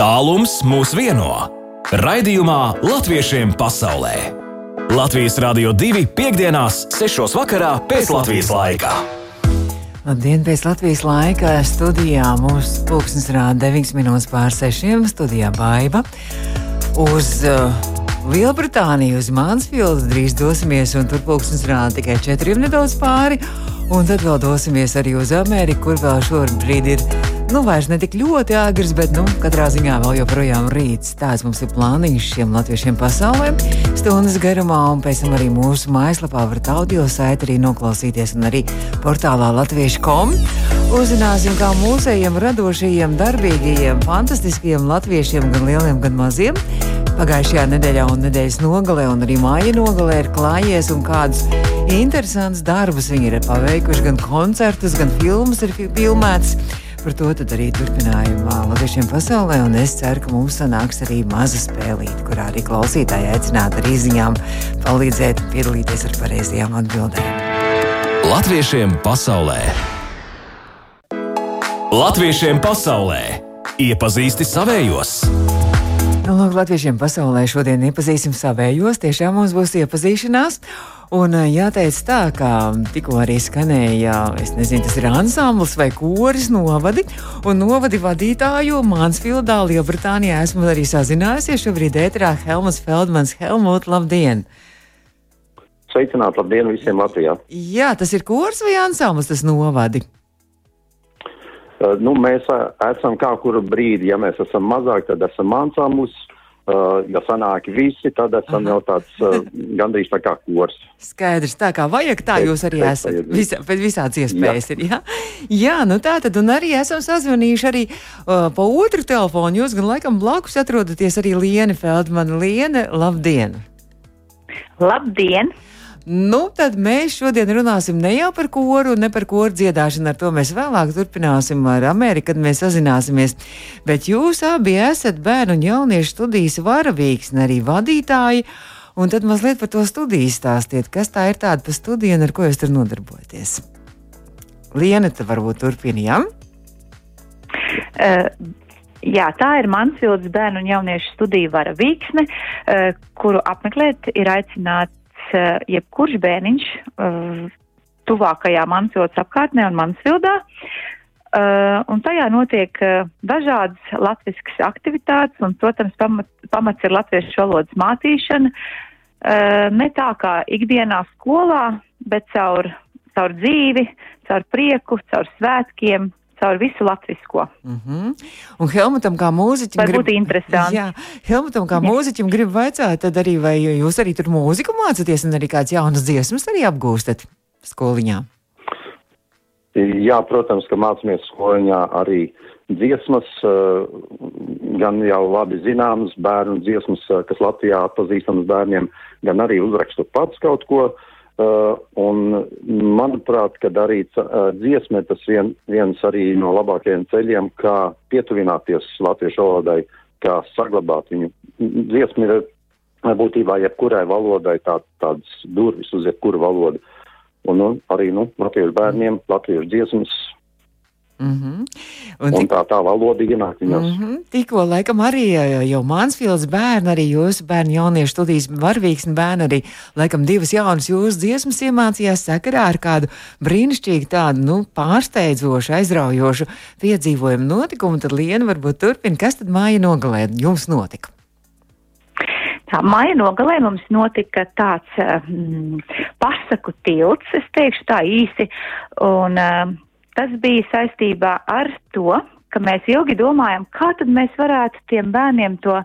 Tālums mūs vieno. Raidījumā Latviešiem pasaulē. Latvijas Rādio 2 piekdienās, 6. vakarā pēc Latvijas laika. Labdien, pēc Latvijas laika studijā mūsu pulksnes rāda 9 minūtes pār 6. studijā Baiva. Uz uh, Lielbritāniju, uz Mansfieldu drīz dosimies, un tur pulksnes rāda tikai 4 nedaudz pāri. Un tad vēl dosimies arī uz Ameriku, kur vēl šobrīd ir nu, vairs ne tik ļoti āgrs, bet nu, katrā ziņā vēl joprojām rīts. Tāds mums ir plāniņš šiem latviešiem pasaulē. Stundas garumā, un pēc tam arī mūsu mājaslapā varat audio saiti arī noklausīties, un arī portālā latviešu.com. Uzzināsim, kā mūsējiem radošajiem, darbīgajiem, fantastiskajiem latviešiem, gan lieliem, gan maziem pagājušajā nedēļā un nedēļas nogalē, un arī māja nogalē ir klājies un kādus interesantus darbus viņi ir paveikuši. Gan koncertus, gan filmas ir filmētas. Par to arī turpinājumā Latvijiem pasaulē, un es ceru, ka mums sanāks arī maza spēlīte, kurā arī klausītāji aicinātu ar izziņām palīdzēt piedalīties ar pareizajām atbildēm. Latviešiem pasaulē! Latviešiem pasaulē! Iepazīsti savējos! Nu, lūk, latviešiem pasaulē šodien iepazīsim savējos. Tiešām mums būs iepazīšanās. Un jāteic tā, ka tikko arī skanēja, es nezinu, tas ir ansamblis vai koris novadi. Un novadi vadītāju Mansfieldā, Lielbritānijā esmu arī sazinājusies. Šobrīd ēterā Helmuts Feldmans. Helmut, labdien! Sveicināt, labdien visiem Latvijā! Jā, tas ir kurs vai ansamblis, tas novadi? Uh, nu, mēs uh, esam kā kuru brīdi, ja mēs esam mazāk, tad esam ansamblis. Uh, ja sanāk visi, tad esam Aha. jau tāds uh, gandrīz tā kā kurs. Skaidrs, tā kā vajag, tā jūs arī esat. Visā, visāds iespējas jā. ir. Jā? jā, nu tā tad, un arī esam sazvanījuši arī uh, pa otru telefonu. Jūs gan laikam blakus atrodaties arī Liene Feldmana. Liene, labdien! Labdien! Nu, tad mēs šodien runāsim ne jau par koru, ne par koru dziedāšanu. Ar to mēs vēlāk turpināsim ar Ameriku, kad mēs sazināsimies. Bet jūs abi esat bērnu un jauniešu studijas varavīgs un arī vadītāji. Un tad mazliet par to studiju stāstiet, kas tā ir tāda pa studiju un ar ko jūs tur nodarbojaties. Liena, te varbūt turpinājām. Uh, jā, tā ir Mansfields bērnu un jauniešu studiju varavīksne, uh, kuru apmeklēt ir aicināts uh, jebkurš bērniņš uh, tuvākajā Mansvildas apkārtnē un Mansvildā. Uh, un tajā notiek uh, dažādas latviskas aktivitātes, un, protams, pamat, pamats ir latviešu valodas mācīšana. Ne tā kā ikdienā skolā, bet caur, caur dzīvi, caur prieku, caur svētkiem, caur visu latvisko. Mm -hmm. Un Helmutam kā mūziķim. Tas grib... būtu interesanti. Jā, Helmutam kā jā. mūziķim grib vaicāt, tad arī vai jūs arī tur mūziku mācāties un arī kāds jaunas dziesmas arī apgūstat skoliņā? Jā, protams, ka mācāmies skoliņā arī dziesmas, eh, gan jau labi zināmas bērnu dziesmas, eh, kas Latvijā atpazīstamas bērniem, gan arī uzrakstu pats kaut ko. Uh, un, manuprāt, kad arī uh, dziesma ir tas vien, viens arī no labākajiem ceļiem, kā pietuvināties latviešu valodai, kā saglabāt viņu. Dziesma ir uh, būtībā jebkurai valodai tā, tāds durvis uz jebkuru valodu. Un nu, arī nu, latviešu bērniem, latviešu dziesmas Mm -hmm. Un, un tā tā valoda ienāk viņos. Mm -hmm. Tikko laikam arī jau Mansfields bērni, arī jūsu bērnu jauniešu studijas varvīgs un bērni arī laikam divas jaunas jūsu dziesmas iemācījās sakarā ar kādu brīnišķīgu tādu, nu, pārsteidzošu, aizraujošu piedzīvojumu notikumu. Tad Liena varbūt turpina, kas tad māja nogalē jums notika? Tā maija nogalē mums notika tāds um, pasaku tilts, es teikšu tā īsi, un um, tas bija saistībā ar to, ka mēs ilgi domājam, kā tad mēs varētu tiem bērniem to uh,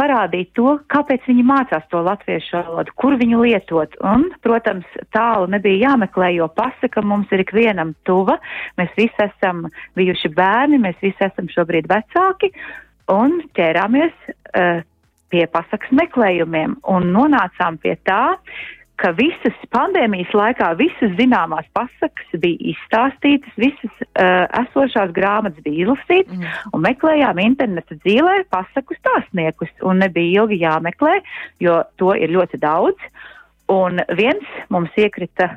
parādīt, to, kāpēc viņi mācās to latviešu valodu, kur viņu lietot. Un, protams, tālu nebija jāmeklē, jo pasaka mums ir ikvienam tuva. Mēs visi esam bijuši bērni, mēs visi esam šobrīd vecāki un ķērāmies uh, pie pasakas meklējumiem un nonācām pie tā, ka visas pandēmijas laikā visas zināmās pasakas bija izstāstītas, visas uh, esošās grāmatas bija izlasītas, mm. un meklējām interneta dzīvē pasaku stāstniekus, un nebija ilgi jāmeklē, jo to ir ļoti daudz, un viens mums iekrita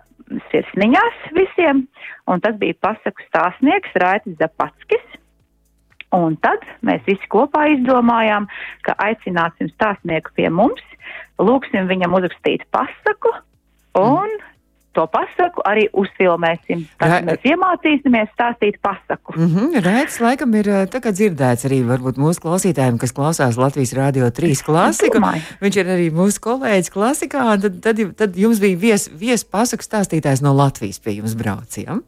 sirsniņās visiem, un tas bija pasaku stāstnieks Raitis Zapatskis, Un tad mēs visi kopā izdomājām, ka aicināsim stāstnieku pie mums, lūksim viņam uzrakstīt pasaku un mm. to pasaku arī uzfilmēsim. Tad Ra mēs iemācīsimies stāstīt pasaku. Mm -hmm, Rēts laikam ir dzirdēts arī varbūt mūsu klausītājiem, kas klausās Latvijas Rādio 3 klasiku. Viņš ir arī mūsu kolēģis klasikā, tad, tad, tad jums bija vies, vies pasaku stāstītājs no Latvijas pie jums braucījām.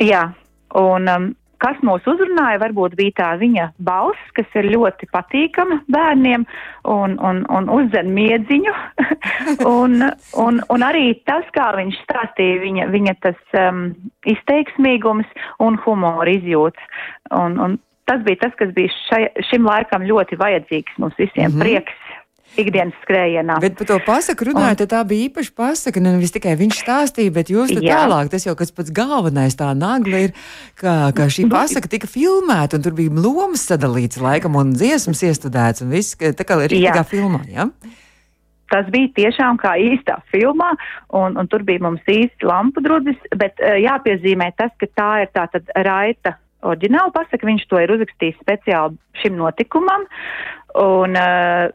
Jā, un um, Kas mūs uzrunāja, varbūt bija tā viņa balss, kas ir ļoti patīkama bērniem un, un, un uzdzen miedziņu. un, un, un arī tas, kā viņš stāstīja, viņa, viņa tas um, izteiksmīgums un humora izjūts. Un, un tas bija tas, kas bija šai, šim laikam ļoti vajadzīgs mums visiem. Mm -hmm. Prieks ikdienas skrējienā. Bet par to pasaku runājot, un... tā bija īpaša pasaka. Nevis tikai viņš stāstīja, bet jūs tālāk, tas jau kas pats galvenais tā nagla ir, ka, ka šī nu, pasaka tika filmēta un tur bija lomas sadalīts laikam un dziesmas iestudēts un viss, tā kā ir rītīgā filmā, ja? Tas bija tiešām kā īstā filmā, un, un tur bija mums īsti lampu drudzis, bet uh, jāpiezīmē tas, ka tā ir tā tad raita oriģināla pasaka, viņš to ir uzrakstījis speciāli šim notikumam, un uh,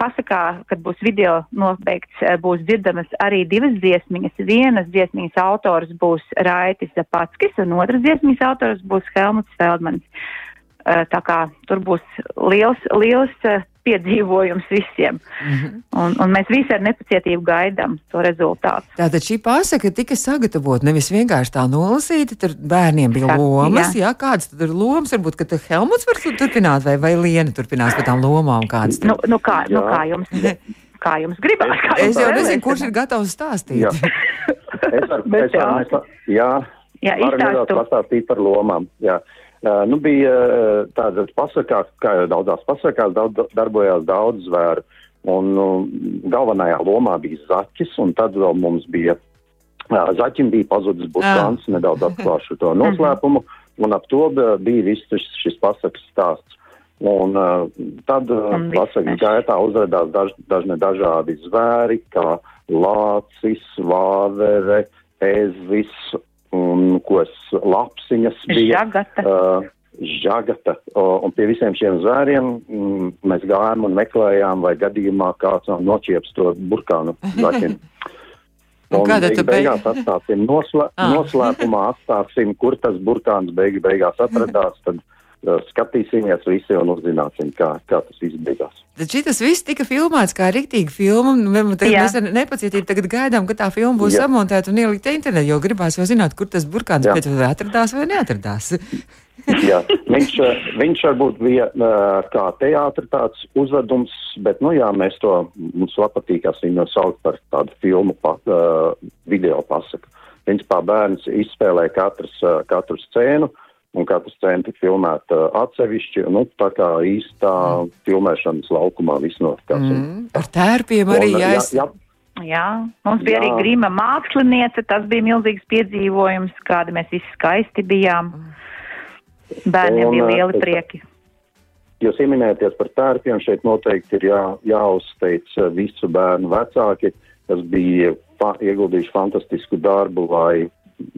pasakā, kad būs video nobeigts, eh, būs dzirdamas arī divas dziesmiņas. Vienas dziesmiņas autors būs Raitis Zapatskis un otras dziesmiņas autors būs Helmuts Feldmans. Eh, tā kā tur būs liels, liels piedzīvojums visiem. Mm -hmm. un, un mēs visi ar nepacietību gaidām to rezultātu. Tātad šī pasaka tika sagatavota nevis vienkārši tā nolasīta, tur bērniem bija Saka, lomas, jā. jā, kādas tad ir lomas, varbūt, ka tu Helmuts var turpināt vai, vai Liena turpinās par tām lomām kādas. Nu, nu, kā, nu kā jums? Kā jums gribās? Kā jums es jau nezinu, kurš ir gatavs stāstīt. Jā, es varu, es varu, jā, jā, varu nedaudz pastāstīt par lomām. Jā. Uh, nu, bija tādas pasakās, kā jau daudzās pasakās, daudz, darbojās daudz zvēru. Un uh, galvenajā lomā bija zaķis, un tad vēl mums bija, zaķim bija pazudis burkāns, nedaudz atklāšu to noslēpumu, un ap to bija viss šis, šis pasakas stāsts. Un tad pasakas gaitā uzrādījās daž, dažne dažādi zvēri, kā lācis, vāvere, ezvis un ko es lapsiņas bija. Žagata. Uh, žagata. Uh, un pie visiem šiem zvēriem mm, mēs gājām un meklējām, vai gadījumā kāds nav noķieps to burkānu. Un, un kāda tad beigās atstāsim noslē, ah. noslēpumā, atstāsim, kur tas burkāns beigi beigās atradās, tad skatīsimies visi un uzzināsim, kā, kā tas izbeigās. Tad šis viss tika filmēts kā rīktīga filma. Mēs ar nepacietību tagad gaidām, ka tā filma būs Jā. samontēta un ielikt internetā, jo gribās jau zināt, kur tas burkāns pēc tam atradās vai neatradās. jā, viņš, viņš varbūt bija kā teātris tāds uzvedums, bet, nu jā, mēs to, mums patīkās viņu saukt par tādu filmu, pa, uh, video pasaku. Principā bērns izspēlē katrs, uh, katru scēnu, uh, un katra scēna tika filmēta atsevišķi, nu, tā kā īstā mm. filmēšanas laukumā viss notikās. Mm. Ar tērpiem arī jāiz... jā, jā. Jā, mums bija jā. arī grīma māksliniece, tas bija milzīgs piedzīvojums, kāda mēs visi skaisti bijām. Bērniem un, bija lieli prieki. Jūs pieminēties par tērpiem, šeit noteikti ir jā, jāuzteic visu bērnu vecāki, kas bija fa ieguldījuši fantastisku darbu, lai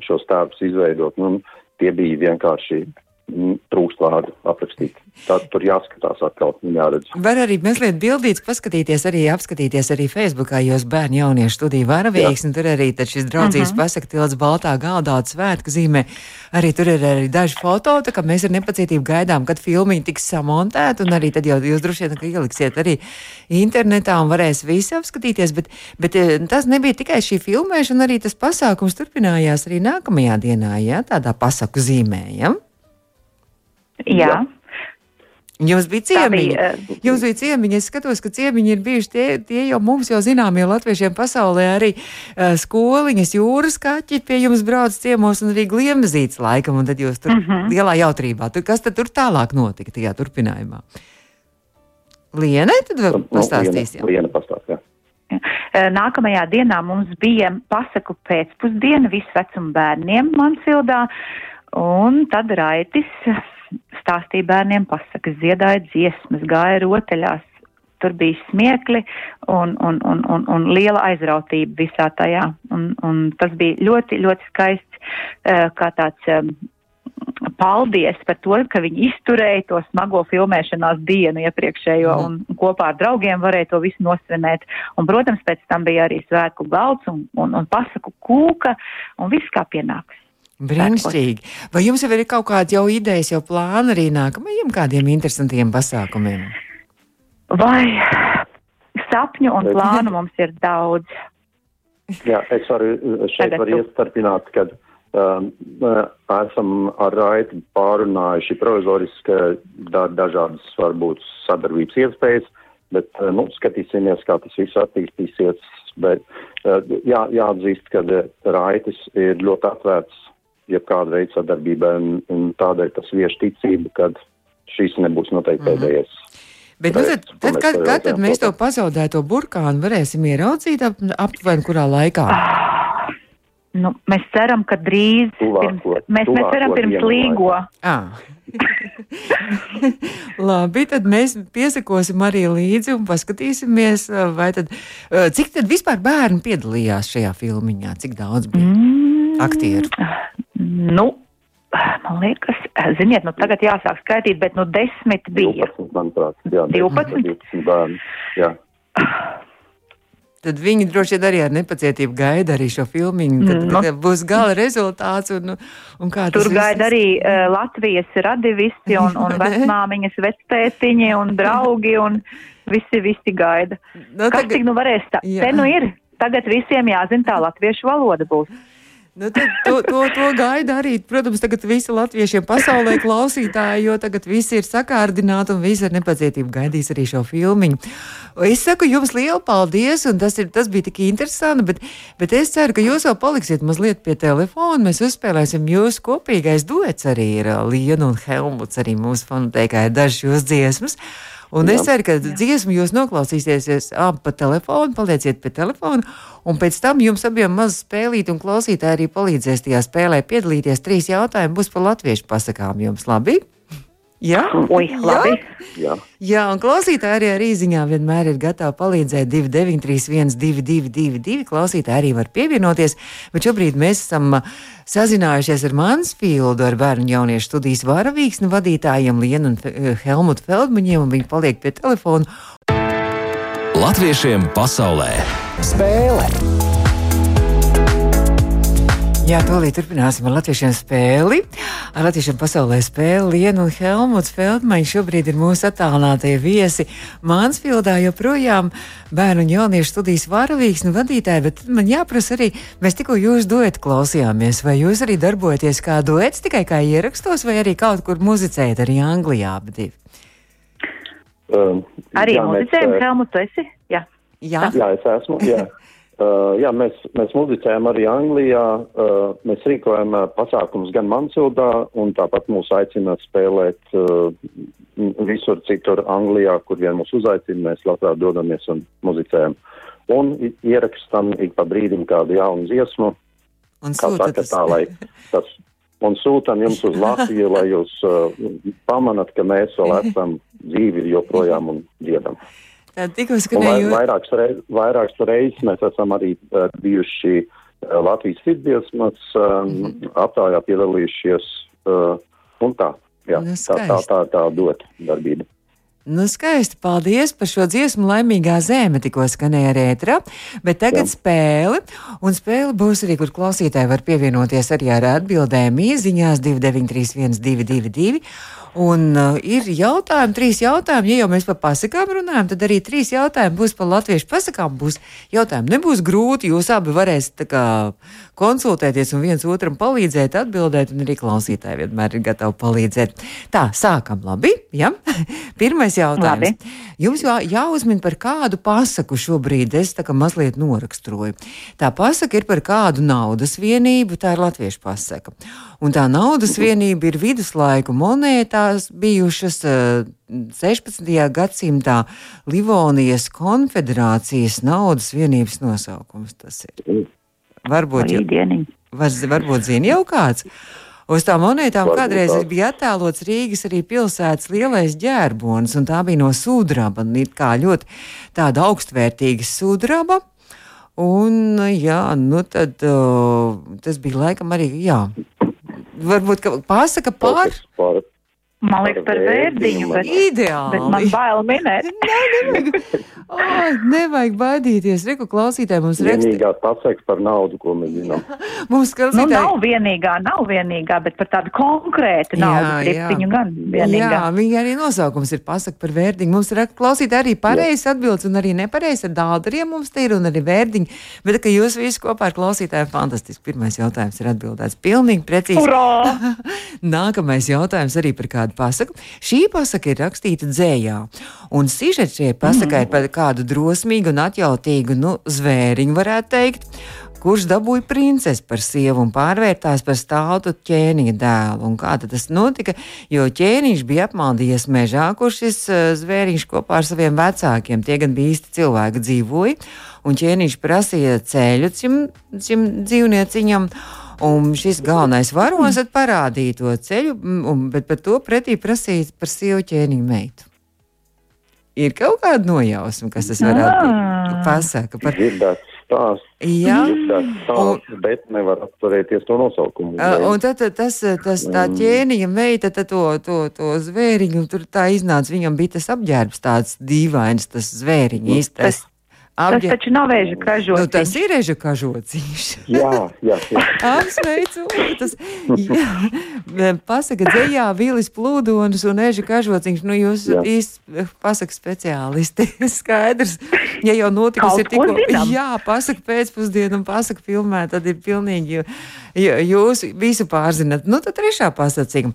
šos tērpus izveidot. Nu, tie bija vienkārši mm, trūkst vārdu aprakstīt. Tad tur jāskatās atkal, jāredz. Var arī mazliet bildīts paskatīties, arī apskatīties arī Facebookā, jo bērnu jauniešu studiju varavīgs, un tur arī šis draudzības uh -huh. pasaktilts baltā galdā svētku zīmē. Arī tur ir arī daži foto, tā kā mēs ar nepacietību gaidām, kad filmiņi tiks samontēti, un arī tad jau jūs droši vien ieliksiet arī internetā un varēs visi apskatīties, bet, bet eh, tas nebija tikai šī filmēšana, arī tas pasākums turpinājās arī nākamajā dienā, ja, tādā pasaku zīmē, ja? Jā. jā. Jums bija ciemiņi. Bija, uh, Jums bija ciemiņi. Es skatos, ka ciemiņi ir bijuši tie, tie jau mums jau zināmie latviešiem pasaulē arī uh, skoliņas, jūras kaķi pie jums brauc ciemos un arī gliemzīts laikam, un tad jūs tur uh mhm. -huh. lielā jautrībā. Tur, kas tad tur tālāk notika tajā turpinājumā? Liena, tad vēl pastāstīs. Jā. Liena pastāstīs. Nākamajā dienā mums bija pasaku pēcpusdiena visvecuma bērniem Mansvildā, un tad Raitis stāstīja bērniem pasakas, dziedāja dziesmas, gāja rotaļās. Tur bija smiekli un, un, un, un, un liela aizrautība visā tajā. Un, un tas bija ļoti, ļoti skaists, uh, kā tāds um, paldies par to, ka viņi izturēja to smago filmēšanās dienu iepriekšējo Mhm. un kopā ar draugiem varēja to visu nosvinēt. Un, protams, pēc tam bija arī svētku galds un, un, un pasaku kūka un viss kā pienāks. Brīnišķīgi. Vai jums jau ir kaut kāda jau idejas, jau plāna arī nākamajiem kādiem interesantiem pasākumiem? Vai sapņu un plānu mums ir daudz. Jā, es varu šeit Tagad varu tu. iestarpināt, ka um, uh, esam ar Raitu pārunājuši provizoriski da, dažādas varbūt sadarbības iespējas, bet nu, skatīsimies, kā tas viss attīstīsies. Bet jā, jāatzīst, ka Raitis ir ļoti atvērts jebkāda veida sadarbībai, un, un tādēļ tas vieš ticību, ka šīs nebūs noteikti Mhm. pēdējais. Bet, nu, tad, tad, mēs kad, kad tad mēs to pazaudēto burkānu varēsim ieraudzīt ap, aptuveni kurā laikā? Nu, mēs ceram, ka drīz, pirms, mēs, mēs ceram pirms līgo. À. Labi, tad mēs piesakosim arī līdzi un paskatīsimies, vai tad, eh, cik tad vispār bērni piedalījās šajā filmiņā, cik daudz bija Mm, aktieru. Nu, man liekas, ziniet, nu tagad jāsāk skaitīt, bet nu desmit bija. 12, manuprāt, jā, 12? 12 bērni. Jā. Tad viņi droši vien arī ar nepacietību gaida arī šo filmiņu, kad, Mm, nu. kad būs gala rezultāts un, un kā tas Tur viss- gaida arī uh, Latvijas radivisti un, un vecmāmiņas, vectētiņi un draugi un visi, visi gaida. Nu, Kas tagad- tik nu varēs tā? Jā. Te nu ir. Tagad visiem jāzina tā latviešu valoda būs. Nu, tad, to, to, to gaida arī, protams, tagad visi latviešiem pasaulē klausītāji, jo tagad visi ir sakārdināti un visi ar nepacietību gaidīs arī šo filmiņu. Es saku jums lielu paldies, un tas, ir, tas bija tik interesanti, bet, bet es ceru, ka jūs vēl paliksiet mazliet pie telefona. Mēs uzspēlēsim jūsu kopīgais duets arī ir Liena un Helmuts, arī mūsu fonotēkā ir dažas jūsu dziesmas. Un es ceru, ka dziesmu jūs noklausīsieties abi pa telefonu, palieciet pie telefona, un pēc tam jums abiem maz spēlīt, un klausītāji arī palīdzēs tajā spēlē piedalīties. Trīs jautājumi būs par latviešu pasakām jums, labi? Jā, Ui, labi. Jā. Jā, un klausītāji arī ar īziņā vienmēr ir gatavi palīdzēt 2931, 222. Klausītāji arī var pievienoties, bet šobrīd mēs esam sazinājušies ar Mansfieldu, ar bērnu un jauniešu studijas varavīksni vadītājiem Lienu un Fe- Helmutu Feldmaņiem, un viņi paliek pie telefona. Latviešiem pasaulē spēle! Jā, tūlīt turpināsim ar latviešiem spēli. Ar latviešiem pasaulē spēli Lienu un Helmuts Feldmaņš šobrīd ir mūsu attālinātie viesi Mansfildā, joprojām bērnu un jauniešu studijas varavīgs un vadītāji, bet man jāprasa arī, mēs tikko jūs duetu klausījāmies, vai jūs arī darbojaties kā duets, tikai kā ierakstos, vai arī kaut kur muzicējat arī Anglijā, bet divi. Um, Arī jā, mēs, muzicējam, uh, Helmut, tu esi? Jā. Jā, Jā, es esmu. Jā, uh, jā mēs, mēs muzicējam arī Anglijā. Uh, mēs rīkojam uh, pasākumus gan Mansūdā, un tāpat mūs aicina spēlēt uh, visur citur Anglijā, kur vien mūs uzaicina. Mēs labprāt dodamies un muzicējam. Un ierakstam ik pa brīdim kādu jaunu dziesmu, un kā saka tas. tā, lai tas. Un sūtam jums uz Latviju, lai jūs uh, pamanat, ka mēs vēl esam dzīvi joprojām un dziedam. Tikko skanēja. vairākas, reiz, vairākas reizes mēs esam arī uh, bijuši uh, Latvijas sirdsdziesmas um, Mhm. aptājā piedalījušies uh, un tā. Jā, Nu, tā, tā, tā, tā dot darbība. Nu, skaisti. Paldies par šo dziesmu. Laimīgā zeme tikko skanēja rētrā. Bet tagad Jā. Spēle. Un spēle būs arī, kur klausītāji var pievienoties arī ar atbildēm īsiņās 293, 222. Un uh, ir jautājumi, trīs jautājumi. Ja jau mēs par pasakām runājam, tad arī trīs jautājumi būs par latviešu pasakām. Būs jautājumi nebūs grūti. Jūs abi varēsiet konsultēties un viens otram palīdzēt, atbildēt, un arī klausītāji vienmēr ir gatavi palīdzēt. Tā, sākam, labi? Ja? Pirmais jautājums. Labi. Jums jā, jāuzmin par kādu pasaku šobrīd, es tā kā mazliet noraksturoju. Tā pasaka ir par kādu naudas vienību, tā ir latviešu pasaka. Un tā naudas vienība ir viduslaiku monētās bijušas eh, 16. gadsimtā Livonijas konfederācijas naudas vienības nosaukums. Tas ir. Varbūt, jau- var, varbūt zina jau kāds. Uz tām monētām Varbūt kādreiz tāds. bija attēlots Rīgas arī pilsētas lielais ģērbonis, un tā bija no sudraba, it kā ļoti tāda augstvērtīga sudraba. Un, jā, nu tad uh, tas bija laikam arī, jā, varbūt ka pasaka pār. Par, Man liekas, par bet, Ideāli. bet man bail minēt. Nē, nevajag, oh, nevajag baidīties. Reku klausītāji mums raksta. vienīgā pasaka par naudu, ko mēs zinām. Mums Nu, klausītāji. nav vienīgā, nav vienīgā, bet par tādu konkrētu naudu kriptiņu gan vienīgā. Jā, viņa arī nosaukums ir pasaka par vērdiņu. Mums ir klausītāji arī pareizs atbildes un arī nepareizs ar dādariem mums te ir un arī vērdiņi. Bet, ka jūs visi kopā ar klausītājiem fantastiski. Pirmais jautājums ir atbildēts pilnīgi precīzi. Nākamais jautājums arī par kādu pasaku. Šī pasaka ir rakstīta dzējā, un sižets šai pasakai ir par kādu drosmīgu un atjautīgu nu, zvēriņu, varētu teikt. Kurš dabūja princesi par sievu un pārvērtās par stāvu ķēniņa dēlu? Un kā tas notika? Jo ķēniņš bija apmaldījies mežā, kur šis uh, zvēriņš kopā ar saviem vecākiem, tie gan bija īsti cilvēki, dzīvoja. Un ķēniņš prasīja ceļu šim dzīvnieciņam. Un šis galvenais varonis parādīja to ceļu, mm, un, bet par to pretī prasīja par sievu ķēniņu meitu. Ir kaut kāda nojausma, kas tas varētu būt. Ah. Pasaka par Dzirdēts stāsts, Jā, stāsts, bet nevar atcerēties to nosaukumu. Un tad tad tas, tas tā ķēniņa meita tad to, to, to zvēriņu, tur tā iznāca, viņam bija tas apģērbs tāds dīvains, tas zvēriņa īstais. Tas taču nav vēža kažots. Nu, tas ir reža kažociņš. Jā, jā, jā. Apsveicu! Tas, jā, pasaka dzējā Vilis Plūdonis un Eža Kažociņš. Nu, jūs īsti pasaka speciālisti. Skaidrs, ja jau notikusi tikko. Jā, pasaka pēcpusdienu un pasaka filmē, tad ir pilnīgi, jūs visu pārzinat. Nu, tad trešā pasacīga.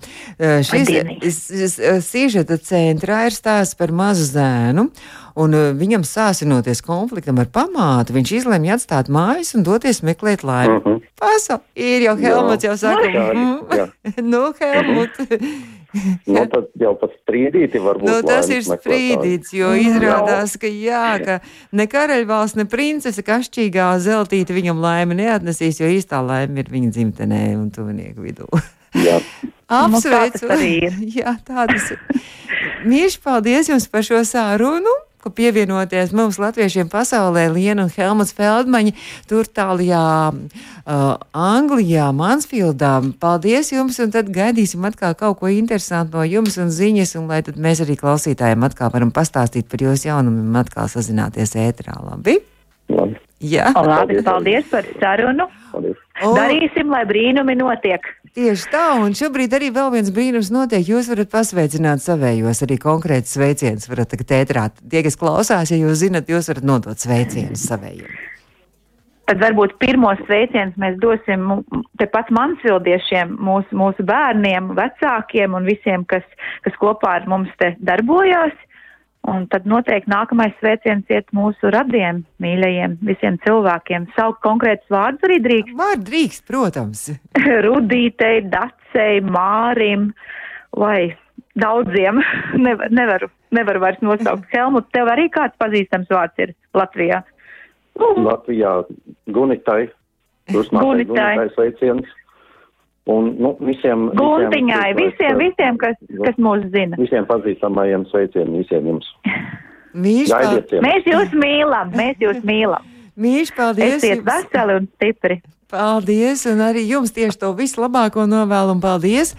Šis sižeta centrā ir stāsts par mazu zēnu. Un uh, viņam sāsinoties konfliktam ar pamātu, viņš izlemj atstāt mājas un doties meklēt laimi. Mhm. Pasa, ir jau Helmuts, jau saka, mm, nu, Helmut, Nu, tad jau pat strīdīti varbūt. nu, tas ir sprīdīts, jo izrādās, ka jā, ka ne karaļvalsts, ne princese kašķīgā zeltīta viņam laimi neatnesīs, jo īstā laime ir viņa dzimtenē un tuvinieku vidū. Jā. Apsveicu! Nu, tā. Jā, tā tas ir. Mīļš, paldies jums par šo sārunu! Ka pievienoties mums latviešiem pasaulē Liena un Helmuts Feldmaņi tur tālajā uh, Anglijā, Mansfieldā. Paldies jums, un tad gaidīsim atkal kaut ko interesantu no jums un ziņas, un lai tad mēs arī klausītājiem atkal varam pastāstīt par jūsu jaunumiem un atkal sazināties ētrā. Labi? Labi. Jā, Labi, Paldies. paldies par sarunu. Paldies. O. Darīsim, lai brīnumi notiek. Tieši tā, un šobrīd arī vēl viens brīnums notiek. Jūs varat pasveicināt savējos, arī konkrēti sveicienus varat tagad ētrāt. Tie, kas klausās, ja jūs zinat, jūs varat nodot sveicienus savējiem. Tad varbūt pirmos sveicienus mēs dosim tepat mansvildiešiem, mūsu, mūsu bērniem, vecākiem un visiem, kas, kas kopā ar mums te darbojās. Un tad noteikti nākamais sveiciens iet mūsu radiem, mīļajiem, visiem cilvēkiem. Saukt konkrētus vārdus arī drīkst. Vārds drīkst, protams. Rudītei, Dacei, Mārim vai daudziem. Nevar, nevaru, nevaru vairs nosaukt. Helmut, tev arī kāds pazīstams vārds ir Latvijā? Latvijā Gunitai. Gunitai. Gunitai sveiciens. Un, nu, visiem. Guntiņai, visiem, visiem, kas, kas mūs zina. Visiem pazīstamajiem sveicieniem, visiem jums. Gaidiet. Mēs jūs mīlam, mēs jūs mīlam. mīļš paldies! Esiet jums. veseli un stipri. Paldies, un arī jums tieši to vislabāko novēlu un paldies.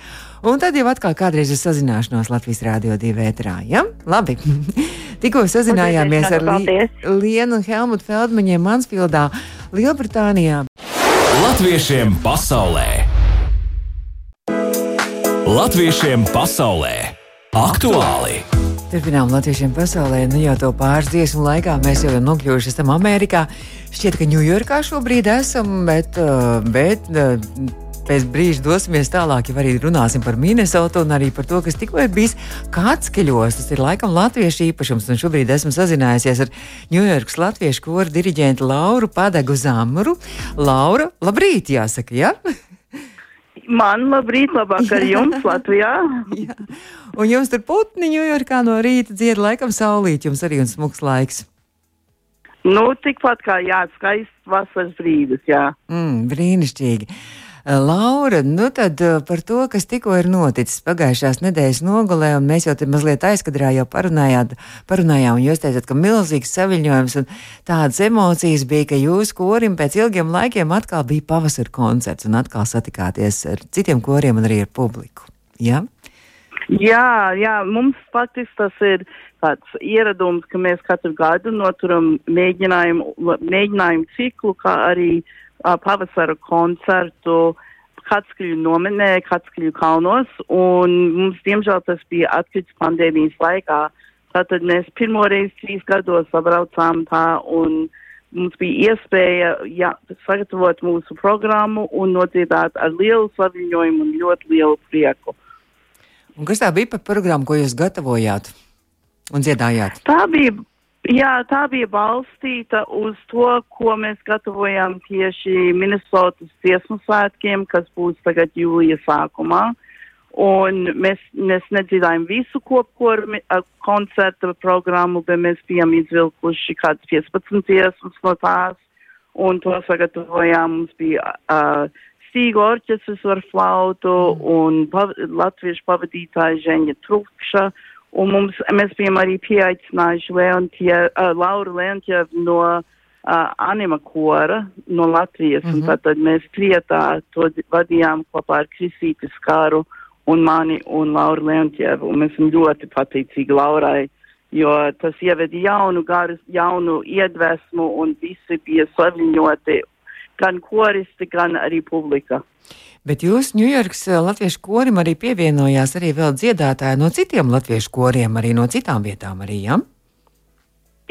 Un tad jau atkal kādreiz ir sazināšanās Latvijas Rādio 2 vētrā. Ja? Labi. Tikko sazinājāmies ar Li. Lienu un Helmutu Feldmaņiem Mansfieldā, Lielbritānijā. Latviešiem pasaulē! Latviešiem pasaulē! Aktuāli! Turpinām Latviešiem pasaulē. Nu jau to pāris dziesmu laikā mēs jau esam nokļuvuši esam Amerikā. Šķiet, ka Ņujorkā šobrīd esam, bet, uh, bet uh, pēc brīža dosimies tālāk, jau arī runāsim par Minnesotu un arī par to, kas tikko ir bijis Kādskeļos. Tas ir laikam latviešu īpašums, un šobrīd esmu sazinājusies ar Ņujorkas latviešu koru diriģentu Lauru Padegu Zamru. Laura, labrīt, jāsaka, ja? Man labrīt, labāk ar jums Latvijā. Jā. Un jums tur putni Ņujorkā no rīta dzied laikam saulīt, jums arī un smuks laiks. Nu, tikpat kā jā, skaists vasaras brīdis, jā. Mm, brīnišķīgi. Laura, nu tad uh, par to, kas tikko ir noticis pagājušās nedēļas nogalē, un mēs jau te mazliet aizkadrā jau parunājāt, parunājām, un jūs teicāt, ka milzīgs saviņojums un tādas emocijas bija, ka jūs korim pēc ilgiem laikiem atkal bija pavasara koncerts un atkal satikāties ar citiem koriem un arī ar publiku. Ja? Jā, jā, mums faktiski tas ir tāds ieradums, ka mēs katru gadu noturam mēģinājumu, mēģinājumu ciklu, kā arī uh, pavasara koncertu Katskaļu nomenē, Katskaļu kalnos, un mums, diemžēl, tas bija atkrits pandēmijas laikā. Tātad mēs pirmoreiz trīs gados sabraucām tā, un mums bija iespēja jā, sagatavot mūsu programmu un nodziedāt ar lielu saviņojumu un ļoti lielu prieku. Un kas tā bija par programmu, ko jūs gatavojāt un dziedājāt? Tā bija, jā, tā bija balstīta uz to, ko mēs gatavojam tieši Minnesotas dziesmu svētkiem, kas būs tagad jūlija sākumā. Un mēs, mēs nedzirdējām visu kopkoru koncerta programmu, bet mēs bijām izvilkuši kāds 15 dziesmas no tās, un to sagatavojām. Mums bija uh, Stīgu orķestris ar flautu mm. un pav latviešu pavadītāja Ženja Trukša. Un mums, mēs bijām arī pieaicinājuši Leontie, uh, Lauru Leontievu no uh, anima kora no Latvijas. Mm -hmm. Un mhm. tad mēs trietā to vadījām kopā ar Krisīti Skāru un mani un Lauru Leontievu. Un mēs esam ļoti pateicīgi Laurai, jo tas ieveda jaunu garu, jaunu iedvesmu un visi bija saviņoti gan koristi, gan arī publika. Bet jūs Ņujorkas eh, latviešu korim arī pievienojās arī vēl dziedātāji no citiem latviešu koriem, arī no citām vietām arī, ja?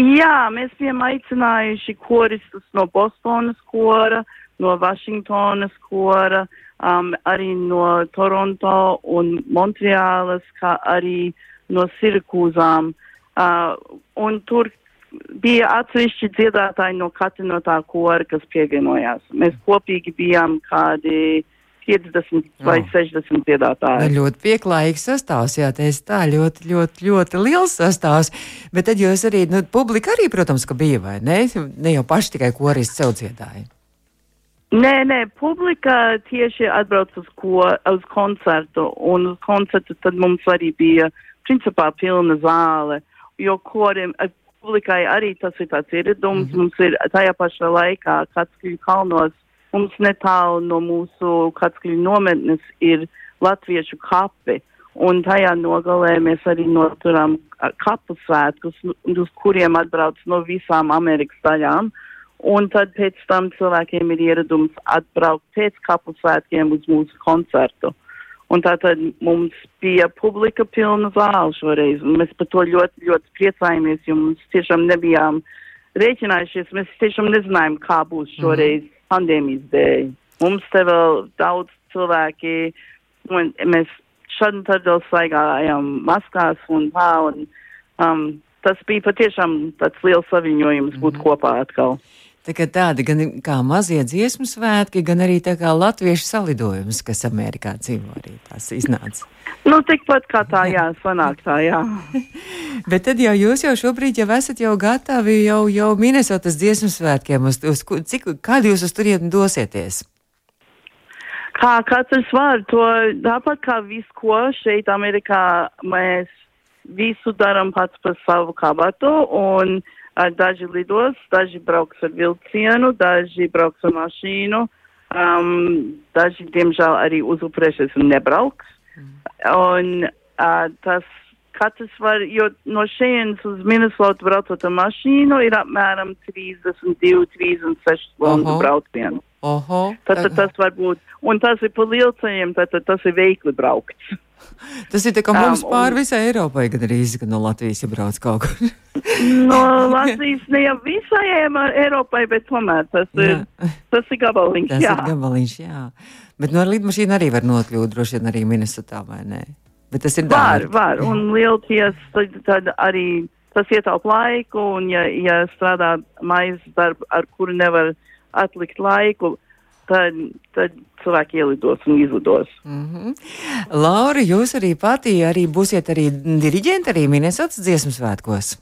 Jā, mēs bijām aicinājuši koristus no Bostonas kora, no Vašingtonas kora, um, arī no Toronto un Montreālas, kā arī no Sirkūzām. Uh, un tur bija atsevišķi dziedātāji no katra no tā kora, kas pievienojās. Mēs kopīgi bijām kādi 50 vai oh. 60 dziedātāji. Nu, ļoti pieklājīgs sastāvs, jā, tas tā ļoti, ļoti, ļoti liels sastāvs. Bet tad jūs arī, nu, publika arī, protams, ka bija, vai ne? Ne jau paši tikai koristi sev dziedāja. Nē, nē, publika tieši atbrauc uz, ko, uz koncertu, un uz koncertu tad mums arī bija principā pilna zāle, jo korim, publikai arī tas ir tāds ieradums. Mm -hmm. Mums ir tajā pašā laikā Katskļu kalnos, mums netālu no mūsu Katskļu nometnes ir latviešu kapi. Un tajā nogalē mēs arī noturam kapu svētkus, uz kuriem atbrauc no visām Amerikas daļām. Un tad pēc tam cilvēkiem ir ieradums atbraukt pēc kapu svētkiem uz mūsu koncertu. Un tātad mums bija publika pilna zāle šoreiz, un mēs par to ļoti, ļoti priecājamies, jo mums tiešām nebijām rēķinājušies, mēs tiešām nezinājām, kā būs šoreiz mm. pandēmijas dēļ. Mums te vēl daudz cilvēki, un mēs šad un tad vēl svaigājām maskās un tā, un um, tas bija patiešām tāds liels saviņojums būt mm. kopā atkal. Tā tādi gan kā mazie dziesmu svētki, gan arī tā kā latviešu salidojums, kas Amerikā dzīvo arī tās iznāca. Nu, tikpat kā tā, jā, sanāk tā, jā. Bet tad jau jūs jau šobrīd jau esat jau gatavi jau, jau Minnesotas dziesmu svētkiem, uz, uz, cik, kādu jūs uz turieni dosieties? Kā katrs var, to tāpat kā visu, ko šeit Amerikā mēs visu daram pats par savu kabatu un Daži lidos, daži brauks ar vilcienu, daži brauks ar mašīnu, um, daži, diemžēl, arī uzupurēšies un nebrauks. Mm. Un uh, tas katrs var, jo no šejienes uz Minnesotu braucot ar mašīnu ir apmēram 32, 36 stundu braucienu. Tad, tad tas var būt, un tas ir pa lielceļiem, tad, tad tas ir veikli braukts. Tas ir tā kā mums um, pāri visai Eiropai, gan arī kad no Latvijas ja brauc kaut kur. no Latvijas ne jau visai Eiropai, bet tomēr tas ir, tas ir gabaliņš. Tas jā. ir gabaliņš, jā. Bet no lidmašīna arī var nokļūt, droši vien arī Minnesotā, vai ne? Bet tas ir dārgi. Var, var, un lielties, tad, tad arī tas ietaup laiku, un ja, ja strādā maizes darbu, ar kuru nevar atlikt laiku, tad, tad cilvēki ielidos un izlidos. Mm -hmm. Laura, jūs arī pati arī būsiet arī diriģenti arī Minnesotas dziesmu svētkos.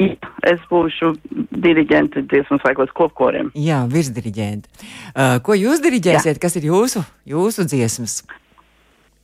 Jā, es būšu diriģente dziesmu svētkos kopkoriem. Jā, virsdiriģente. Uh, ko jūs diriģēsiet? Jā. Kas ir jūsu, jūsu dziesmas?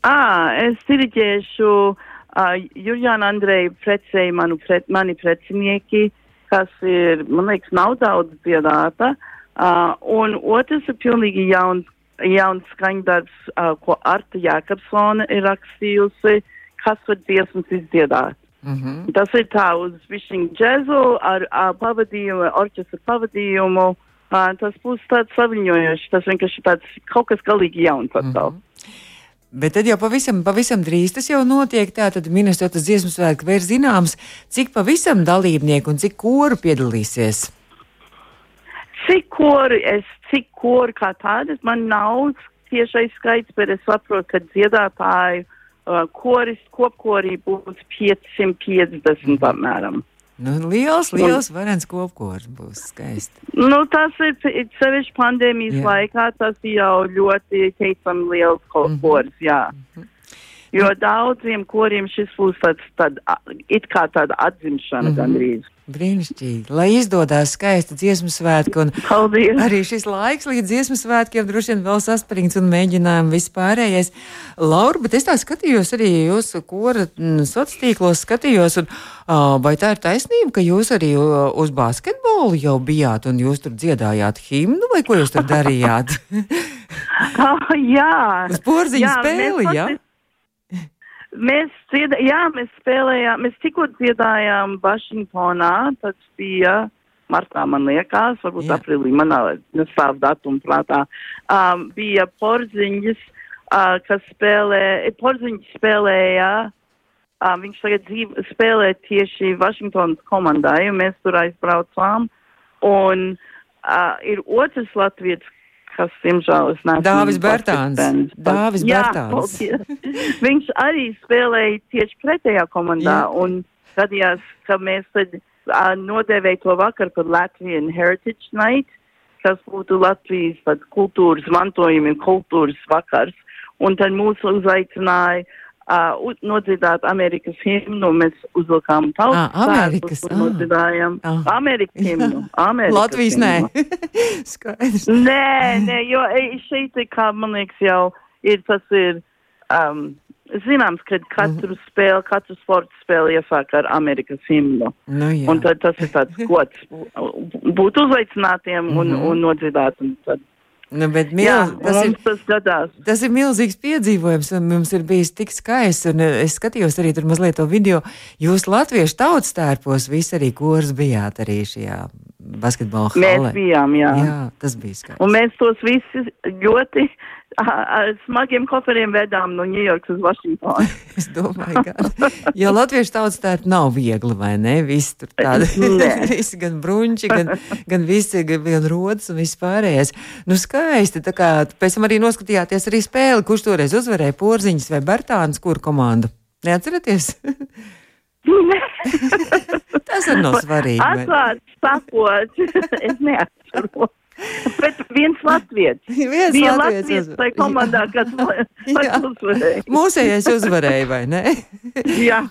À, es diriģēšu uh, Juliānu Andreju precēju manu pret, mani precinieki, kas ir, man liekas, nav daudz dziedāta. Uh, un otrs ir pilnīgi jauns, jauns skaņdarbs, uh, ko Arta Jākapsone ir rakstījusi, kas var dziesmas izdziedāt. Mm -hmm. Tas ir tā uz višķiņu džezu ar, ar pavadījumu, orķestra pavadījumu. Uh, tas būs tāds saviņojošs, tas vienkārši tāds kaut kas galīgi jauns atkal. Mm -hmm. Bet tad jau pavisam, pavisam drīz tas jau notiek. Tātad Minnesotas dziesmu svētki vai ir zināms, cik pavisam dalībnieku un cik koru piedalīsies? Cik koru es, cik koru kā tādas man nav tiešais skaits, bet es saprotu, ka dziedātāju uh, koris kopkorī būs 550 apmēram. Nu, liels, liels, varens kopkors būs skaisti. Nu, tas ir sevišķi pandēmijas jā. laikā, tas jau ļoti teicam liels kopkors, mm -hmm. jā. Mm -hmm. Jo daudziem koriem šis būs tāds, tād, it kā tāda atzimšana mm -hmm. gandrīz. Brīnišķīgi. Lai izdodas skaisti dziesmu svētki. Paldies. Arī šis laiks līdz dziesmu svētkiem droši vien vēl saspringts un mēģinājumi vispārējais. Laura, bet es tā skatījos arī jūsu kora mm, sociālos tīklos, skatījos, un vai tā ir taisnība, ka jūs arī uz basketbolu jau bijāt un jūs tur dziedājāt himnu vai ko jūs tur darījāt? oh, jā. Uz porziņu spēli, jā? Pati... Mēs, dzieda, jā, mēs spēlējām, mēs tikko dziedājām Vašingtonā, tas bija martā, man liekas, varbūt jā. aprīlī, man nestāv datumu prātā. Um, bija porziņas, uh, kas spēlē, porziņas spēlēja, uh, viņš tagad dzīv, spēlē tieši Vašingtonas komandai, un mēs tur aizbraucām. Un uh, ir otrs latvietis, kas, diemžēl, es neesmu. Dāvis Bērtāns. Dāvis Bērtāns. Viņš arī spēlēja tieši pretējā komandā, jā. un gadījās, ka mēs tad uh, nodēvēja to vakar par Latvian Heritage Night, kas būtu Latvijas tad, kultūras mantojumi un kultūras vakars. Un tad mūs uzaicināja uh, nodziedāt Amerikas himnu. Mēs uzvilkām tautas ah, Amerikas, sērpus, ah. nodziedājam ah. Amerikas himnu. Amerikas Latvijas himnu. nē. Skaidrs. Nē, nē, jo šeit, kā man liekas, jau ir tas ir. Um, Zināms, ka katru mm. spēli, katru sporta spēli iesāk ar Amerikas himnu. Nu, jā. un tad tas ir tāds gods būt uzveicinātiem un, mm -hmm. un nodziedāt. Un tad Nu, milz, Jā, tas, ir, tas, gadās. tas ir milzīgs piedzīvojums, un mums ir bijis tik skaists. Eh, es skatījos arī tur mazliet to video. Jūs latviešu tautas tērpos visi arī kurs bijāt arī šajā basketbola halē. Mēs bijām, jā. jā. Tas bija skaisti. Un mēs tos visus ļoti ar smagiem koferiem vedām no Ņujorkas uz Vašingtonu. es domāju, ka. Jo latviešu tautas tā nav viegli, vai ne? Visi tur tādi, visi gan bruņķi, gan, gan visi, gan, rodas un viss pārējais. Nu, skaisti, tā kā pēc tam arī noskatījāties arī spēli, kurš toreiz uzvarēja Porziņas vai Bertāns, kur komandu. Neatceraties? Tas ir no svarīgi. Atklāt sakot, es neatceros. Bet viens latvijas. viens Bija latvijas tai komandā, kas uzvarēja. Mūsējais uzvarēja, vai ne? Jā.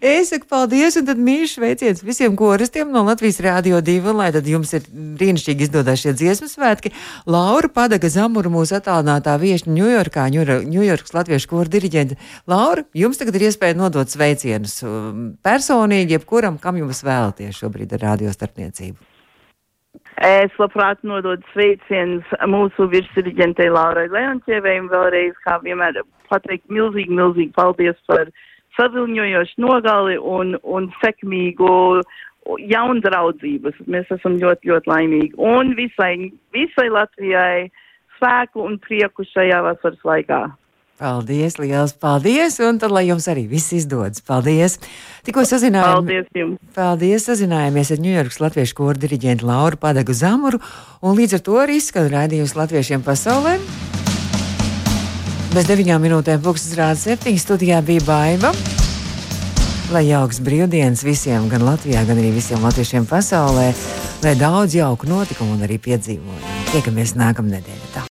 es saku paldies, un tad mīļš veiciens visiem koristiem no Latvijas Rādio 2, un lai tad jums ir brīnišķīgi izdodas šie dziesmu svētki. Laura Padaga Zamura, mūsu attālinātā viešņa Ņujorkā, Ņujorkas latviešu koru diriģente. Laura, jums tagad ir iespēja nodot sveicienus um, personīgi, jebkuram, kam jums vēlaties šobrīd ar radio starpniecību. Es labprāt nododu sveicienus mūsu virsdirigentei Laurai Leontievai un vēlreiz, kā vienmēr, pateikt milzīgi, milzīgi paldies par saviņojošu nogali un, un sekmīgu jaundraudzības. Mēs esam ļoti, ļoti laimīgi. Un visai, visai Latvijai spēku un prieku šajā vasaras laikā. Paldies, liels paldies! Un tad, lai jums arī viss izdodas, paldies! Tikko sazinājāmies. Paldies jums! Paldies! Sazinājāmies ar Ņujorkas latviešu koru diriģentu Lauru Padagu Zamuru, un līdz ar to arī skan raidījums latviešiem pasaulē. Bez deviņām minūtēm pūkstens rāda septiņas studijā bija baiva. Lai jauks brīvdienas visiem, gan Latvijā, gan arī visiem latviešiem pasaulē, lai daudz jauku notikumu un arī piedzīvojumu. Tiekamies nākamnedēļ.